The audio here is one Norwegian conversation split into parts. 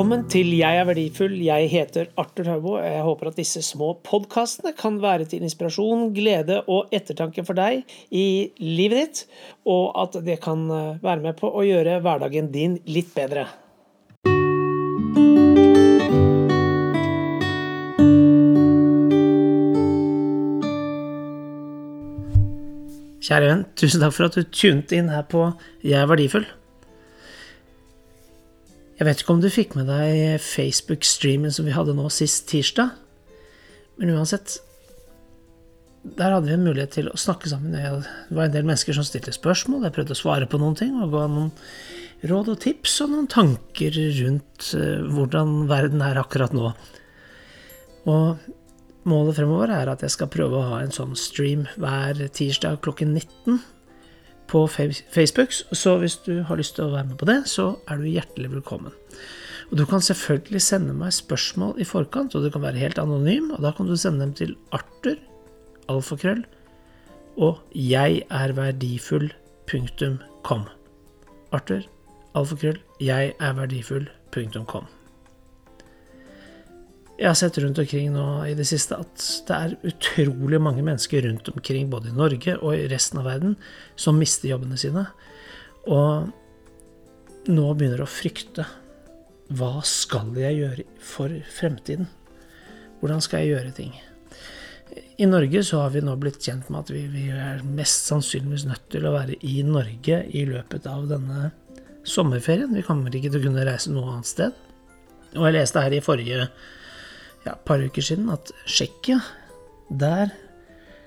Velkommen til Jeg er verdifull. Jeg heter Arthur Haubo. Jeg håper at disse små podkastene kan være til inspirasjon, glede og ettertanke for deg i livet ditt, og at det kan eh, være med på å gjøre hverdagen din litt bedre. Kjære venn, tusen takk for at du tunet inn her på Jeg er verdifull. Jeg vet ikke om du fikk med deg Facebook-streamen som vi hadde nå sist tirsdag, men uansett Der hadde vi en mulighet til å snakke sammen. Det var en del mennesker som stilte spørsmål, jeg prøvde å svare på noen ting og ga noen råd og tips og noen tanker rundt eh, hvordan verden er akkurat nå. Og målet fremover er at jeg skal prøve å ha en sånn stream hver tirsdag klokken 19 på Facebook, så hvis du har lyst til å være med på det, så er du hjertelig velkommen. Og Du kan selvfølgelig sende meg spørsmål i forkant, og du kan være helt anonym. og Da kan du sende dem til Arthur, alfakrøll, og jeg er verdifull.com. Arthur, alfakrøll, jeg er verdifull.com. Jeg har sett rundt omkring nå i det siste at det er utrolig mange mennesker rundt omkring, både i Norge og i resten av verden, som mister jobbene sine. Og nå begynner å frykte. Hva skal jeg gjøre for fremtiden? Hvordan skal jeg gjøre ting? I Norge så har vi nå blitt kjent med at vi, vi er mest sannsynligvis nødt til å være i Norge i løpet av denne sommerferien. Vi kommer ikke til å kunne reise noe annet sted. Og jeg leste her i forrige ja, et par uker siden at Tsjekkia, der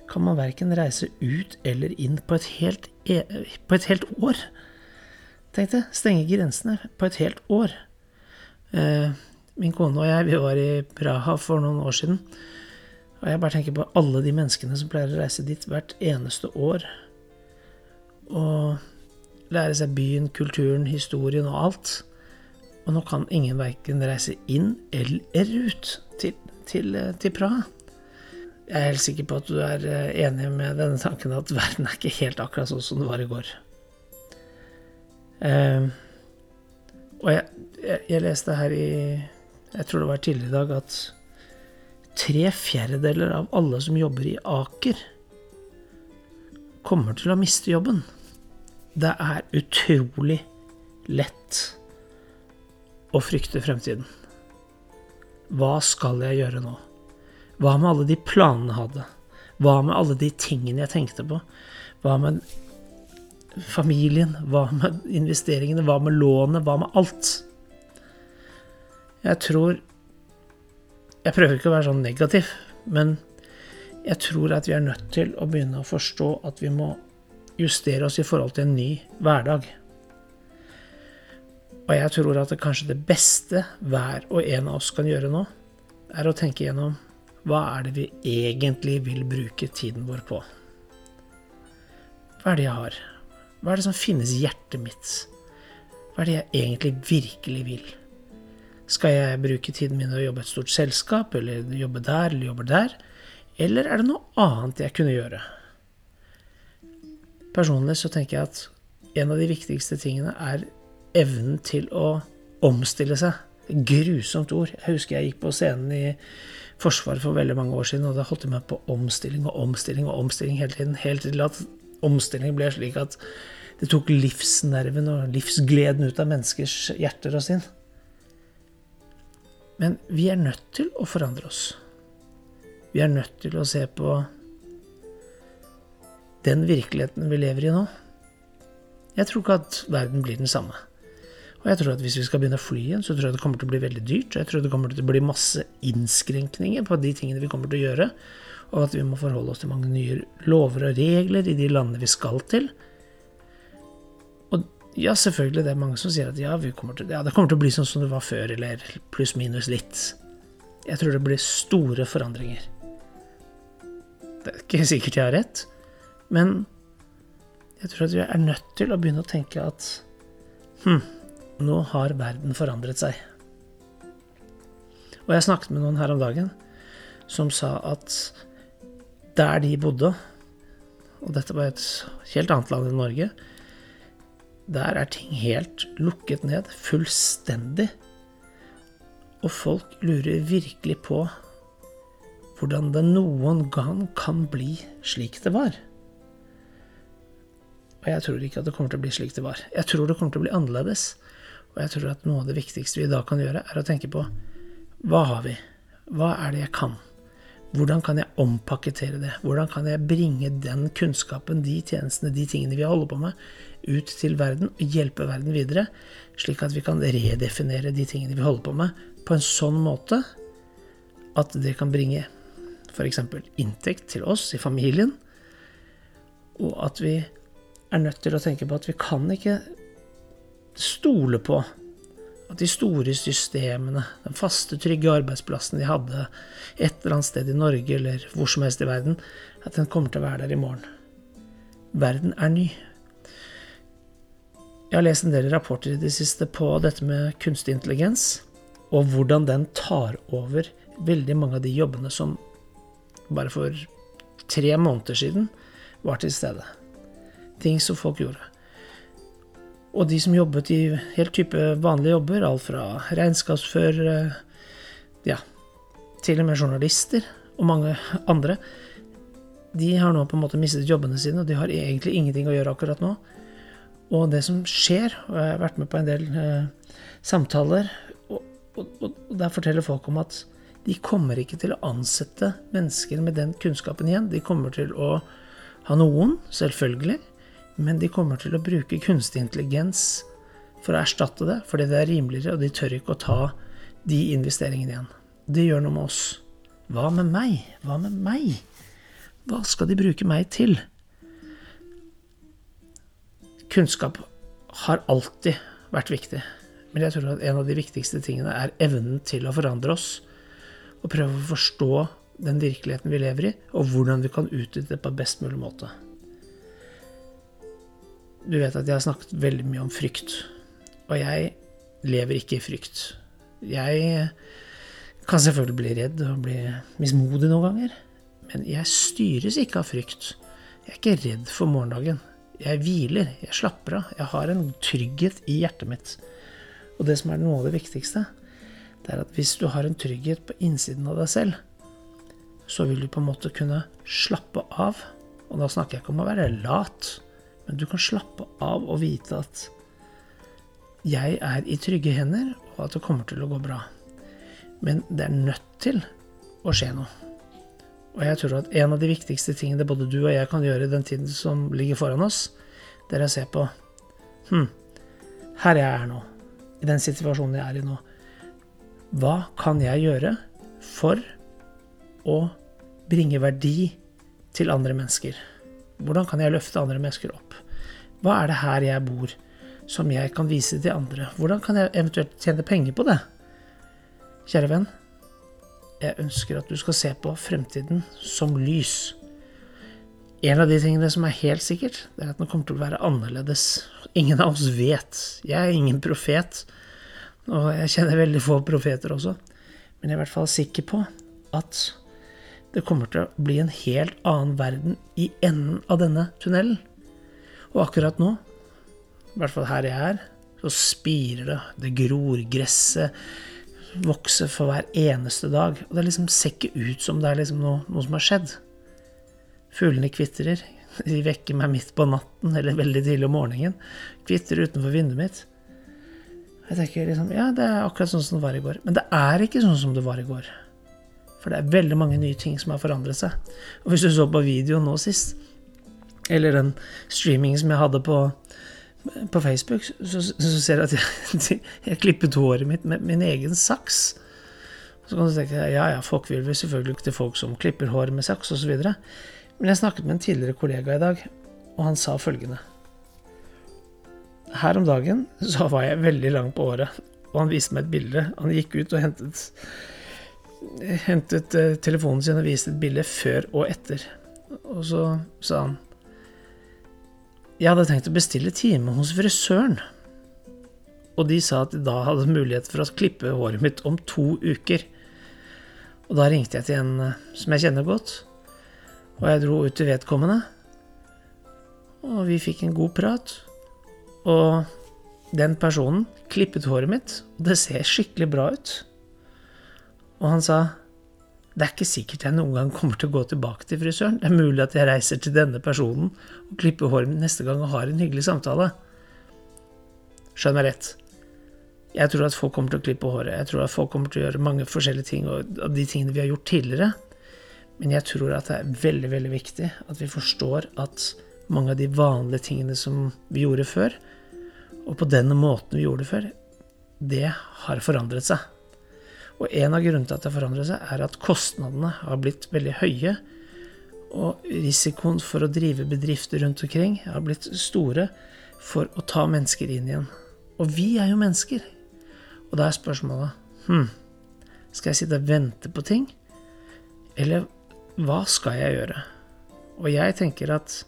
kan man verken reise ut eller inn på et helt, e, på et helt år. Tenk det. stenge grensene på et helt år. Eh, min kone og jeg, vi var i Praha for noen år siden. Og jeg bare tenker på alle de menneskene som pleier å reise dit hvert eneste år. Og lære seg byen, kulturen, historien og alt. Og nå kan ingen verken reise inn eller ut til, til, til Praha. Jeg er helt sikker på at du er eh, enig med denne tanken at verden er ikke helt akkurat sånn som det var i går. Eh, og jeg, jeg, jeg, leste her i Jeg tror det var tidligere i dag at tre fjerdedeler av alle som jobber i Aker, kommer til å miste jobben. Det er utrolig lett å frykte fremtiden. Hva skal jeg gjøre nå? Hva med alle de planene jeg hadde? Hva med alle de tingene jeg tenkte på? Hva med familien? Hva med investeringene? Hva med lånet? Hva med alt? Jeg tror Jeg prøver ikke å være sånn negativ, men jeg tror at vi er nødt til å begynne å forstå at vi må justere oss i forhold til en ny hverdag. Og jeg tror at det kanskje det beste hver og en av oss kan gjøre nå, er å tenke gjennom hva er det vi egentlig vil bruke tiden vår på? Hva er det jeg har? Hva er det som finnes i hjertet mitt? Hva er det jeg egentlig virkelig vil? Skal jeg bruke tiden min til å jobbe i et stort selskap, eller jobbe der, eller jobbe der? Eller er det noe annet jeg kunne gjøre? Personlig så tenker jeg at en av de viktigste tingene er evnen til å omstille seg. Grusomt ord. Jeg husker jeg gikk på scenen i Forsvaret for veldig mange år siden, og da holdt jeg meg på omstilling og omstilling og omstilling hele tiden. Helt til at omstilling ble slik at det tok livsnerven og livsgleden ut av menneskers hjerter og sinn. Men vi er nødt til å forandre oss. Vi er nødt til å se på den virkeligheten vi lever i nå. Jeg tror ikke at verden blir den samme. Og jeg tror at hvis vi skal begynne å fly igjen, så tror jeg det kommer til å bli veldig dyrt. Og jeg tror det kommer til å bli masse innskrenkninger på de tingene vi kommer til å gjøre. Og at vi må forholde oss til mange nye lover og regler i de landene vi skal til. Og ja, selvfølgelig, det er mange som sier at ja, kommer til, ja, det kommer til å bli sånn som det var før, eller pluss-minus litt. Jeg tror det blir store forandringer. Det er ikke sikkert jeg har rett, men jeg tror at vi er nødt til å begynne å tenke at hm, nå har verden forandret seg. Og jeg snakket med noen her om dagen som sa at der de bodde, og dette var et helt annet land enn Norge, der er ting helt lukket ned, fullstendig. Og folk lurer virkelig på hvordan det noen gang kan bli slik det var. Og jeg tror ikke at det kommer til å bli slik det var. Jeg tror det kommer til å bli annerledes. Og jeg tror at noe av det viktigste vi da kan gjøre, er å tenke på hva har vi? Hva er det jeg kan? Hvordan kan jeg ompakkettere det? Hvordan kan jeg bringe den kunnskapen, de tjenestene, de tingene vi holder på med, ut til verden og hjelpe verden videre, slik at vi kan redefinere de tingene vi holder på med, på en sånn måte at det kan bringe f.eks. inntekt til oss i familien, og at vi er nødt til å tenke på at vi kan ikke stole på at de store systemene, den faste, trygge arbeidsplassen de hadde et eller annet sted i Norge eller hvor som helst i verden, at den kommer til å være der i morgen. Verden er ny. Jeg har lest en del rapporter i det siste på dette med kunstig intelligens, og hvordan den tar over veldig mange av de jobbene som bare for tre måneder siden var til stede. Ting som folk gjorde. Og de som jobbet i helt type vanlige jobber, alt fra regnskapsførere, ja, til og med journalister og mange andre, de har nå på en måte mistet jobbene sine, og de har egentlig ingenting å gjøre akkurat nå. Og det som skjer, og jeg har vært med på en del eh, samtaler, og, og, og, der forteller folk om at de kommer ikke til å ansette mennesker med den kunnskapen igjen. De kommer til å ha noen, selvfølgelig, men de kommer til å bruke kunstig intelligens for å erstatte det, fordi det er rimeligere, og de tør ikke å ta de investeringene igjen. Det gjør noe med oss. Hva med meg? Hva med meg? Hva skal de bruke meg til? Kunnskap har alltid vært viktig, men jeg tror at en av de viktigste tingene er evnen til å forandre oss, og prøve å forstå den virkeligheten vi lever i, og hvordan vi kan utnytte det på best mulig måte. Du vet at jeg har snakket veldig mye om frykt. Og jeg lever ikke i frykt. Jeg kan selvfølgelig bli redd og bli mismodig noen ganger. Men jeg styres ikke av frykt. Jeg er ikke redd for morgendagen. Jeg hviler, jeg slapper av. Jeg har en trygghet i hjertet mitt. Og det som er noe av det viktigste, det er at hvis du har en trygghet på innsiden av deg selv, så vil du på en måte kunne slappe av. Og da snakker jeg ikke om å være lat. Men du kan slappe av og vite at jeg er i trygge hender, og at det kommer til å gå bra. Men det er nødt til å skje noe. Og jeg tror at en av de viktigste tingene både du og jeg kan gjøre i den tiden som ligger foran oss, det er å se på Hm, her jeg er nå. I den situasjonen jeg er i nå. Hva kan jeg gjøre for å bringe verdi til andre mennesker? Hvordan kan jeg løfte andre mennesker opp? Hva er det her jeg bor, som jeg kan vise til andre? Hvordan kan jeg eventuelt tjene penger på det? Kjære venn, jeg ønsker at du skal se på fremtiden som lys. En av de tingene som er helt sikkert, det er at den kommer til å være annerledes. Ingen av oss vet. Jeg er ingen profet, og jeg kjenner veldig få profeter også. Men jeg er i hvert fall sikker på at det kommer til å bli en helt annen verden i enden av denne tunnelen. Og akkurat nå, i hvert fall her jeg er, så spirer det, det gror, gresset vokser for hver eneste dag. Og det liksom ser ikke ut som det er liksom noe, noe som har skjedd. Fuglene kvitrer. De vekker meg midt på natten eller veldig tidlig om morgenen. Kvitrer utenfor vinduet mitt. Jeg tenker liksom Ja, det er akkurat sånn som det var i går. Men det er ikke sånn som det var i går. For det er veldig mange nye ting som har forandret seg. Og hvis du så på videoen nå sist, eller den streamingen som jeg hadde på, på Facebook, så, så, ser du at jeg, jeg klippet håret mitt med min egen saks. Så kan du tenke ja, ja, folk vil vel selvfølgelig ikke til folk som klipper håret med saks osv. Men jeg snakket med en tidligere kollega i dag, og han sa følgende. Her om dagen så var jeg veldig lang på året, og han viste meg et bilde. Han gikk ut og hentet hentet eh, telefonen sin og viste et bilde før og etter. Og så sa han Jeg hadde tenkt å bestille time hos frisøren. Og de sa at de da hadde mulighet for å klippe håret mitt om to uker. Og da ringte jeg til en eh, som jeg kjenner godt, og jeg dro ut til vedkommende. Og vi fikk en god prat. Og den personen klippet håret mitt, og det ser skikkelig bra ut. Og han sa det er ikke sikkert jeg noen gang kommer til å gå tilbake til frisøren. Det er mulig at jeg reiser til denne personen og klipper håret mitt neste gang og har en hyggelig samtale. Skjønn meg rett. Jeg tror at folk kommer til å klippe håret. Jeg tror at folk kommer til å gjøre mange forskjellige ting av de tingene vi har gjort tidligere. Men jeg tror at det er veldig, veldig viktig at vi forstår at mange av de vanlige tingene som vi gjorde før, og på denne måten vi gjorde det før, det har forandret seg. Og en av grunnene til at det har forandret seg, er at kostnadene har blitt veldig høye. Og risikoen for å drive bedrifter rundt omkring har blitt store for å ta mennesker inn igjen. Og vi er jo mennesker. Og da er spørsmålet hm, skal jeg sitte og vente på ting? Eller hva skal jeg gjøre? Og jeg tenker at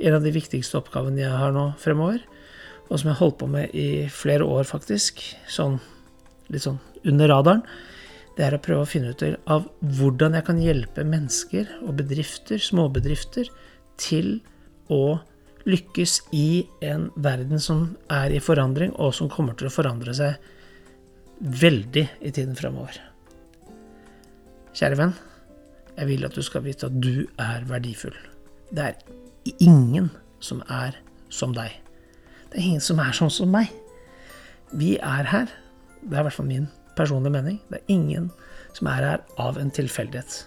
en av de viktigste oppgavene jeg har nå fremover, og som jeg har holdt på med i flere år, faktisk, sånn litt sånn under radaren, det er å prøve å finne ut av hvordan jeg kan hjelpe mennesker og bedrifter, småbedrifter, til å lykkes i en verden som er i forandring, og som kommer til å forandre seg veldig i tiden framover. Kjære venn, jeg vil at du skal vite at du er verdifull. Det er ingen som er som deg. Det er ingen som er sånn som meg. Vi er her. Det er i hvert fall min personlige mening. Det er ingen som er her av en tilfeldighet.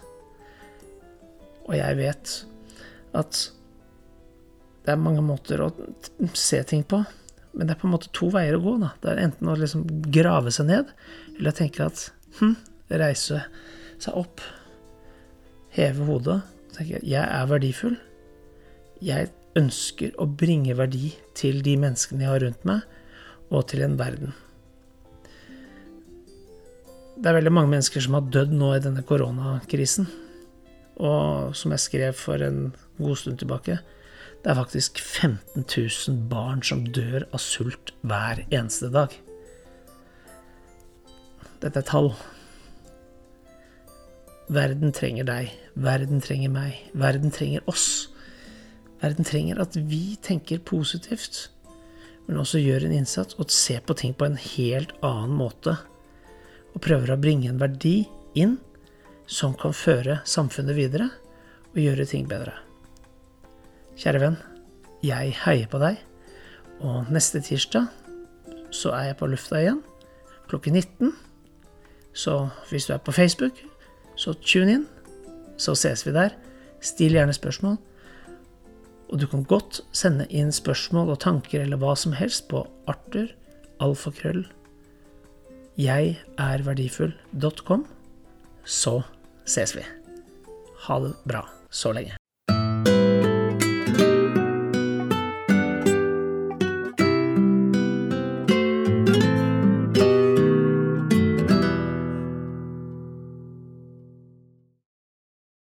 Og jeg vet at det er mange måter å se ting på, men det er på en måte to veier å gå. da. Det er enten å liksom grave seg ned, eller tenke at hm, reise seg opp, heve hodet tenke at jeg er verdifull. Jeg ønsker å bringe verdi til de menneskene jeg har rundt meg, og til en verden. Det er veldig mange mennesker som har dødd nå i denne koronakrisen. Og som jeg skrev for en god stund tilbake, det er faktisk 15 000 barn som dør av sult hver eneste dag. Dette er tall. Verden trenger deg. Verden trenger meg. Verden trenger oss. Verden trenger at vi tenker positivt, men også gjør en innsats og ser på ting på en helt annen måte. Og prøver å bringe en verdi inn som kan føre samfunnet videre og gjøre ting bedre. Kjære venn, jeg heier på deg, og neste tirsdag så er jeg på lufta igjen klokken 19. Så hvis du er på Facebook, så tune inn. Så ses vi der. Still gjerne spørsmål. Og du kan godt sende inn spørsmål og tanker eller hva som helst på Arthur, alfakrøll, jeg er verdifull.com. Så ses vi. Ha det bra så lenge.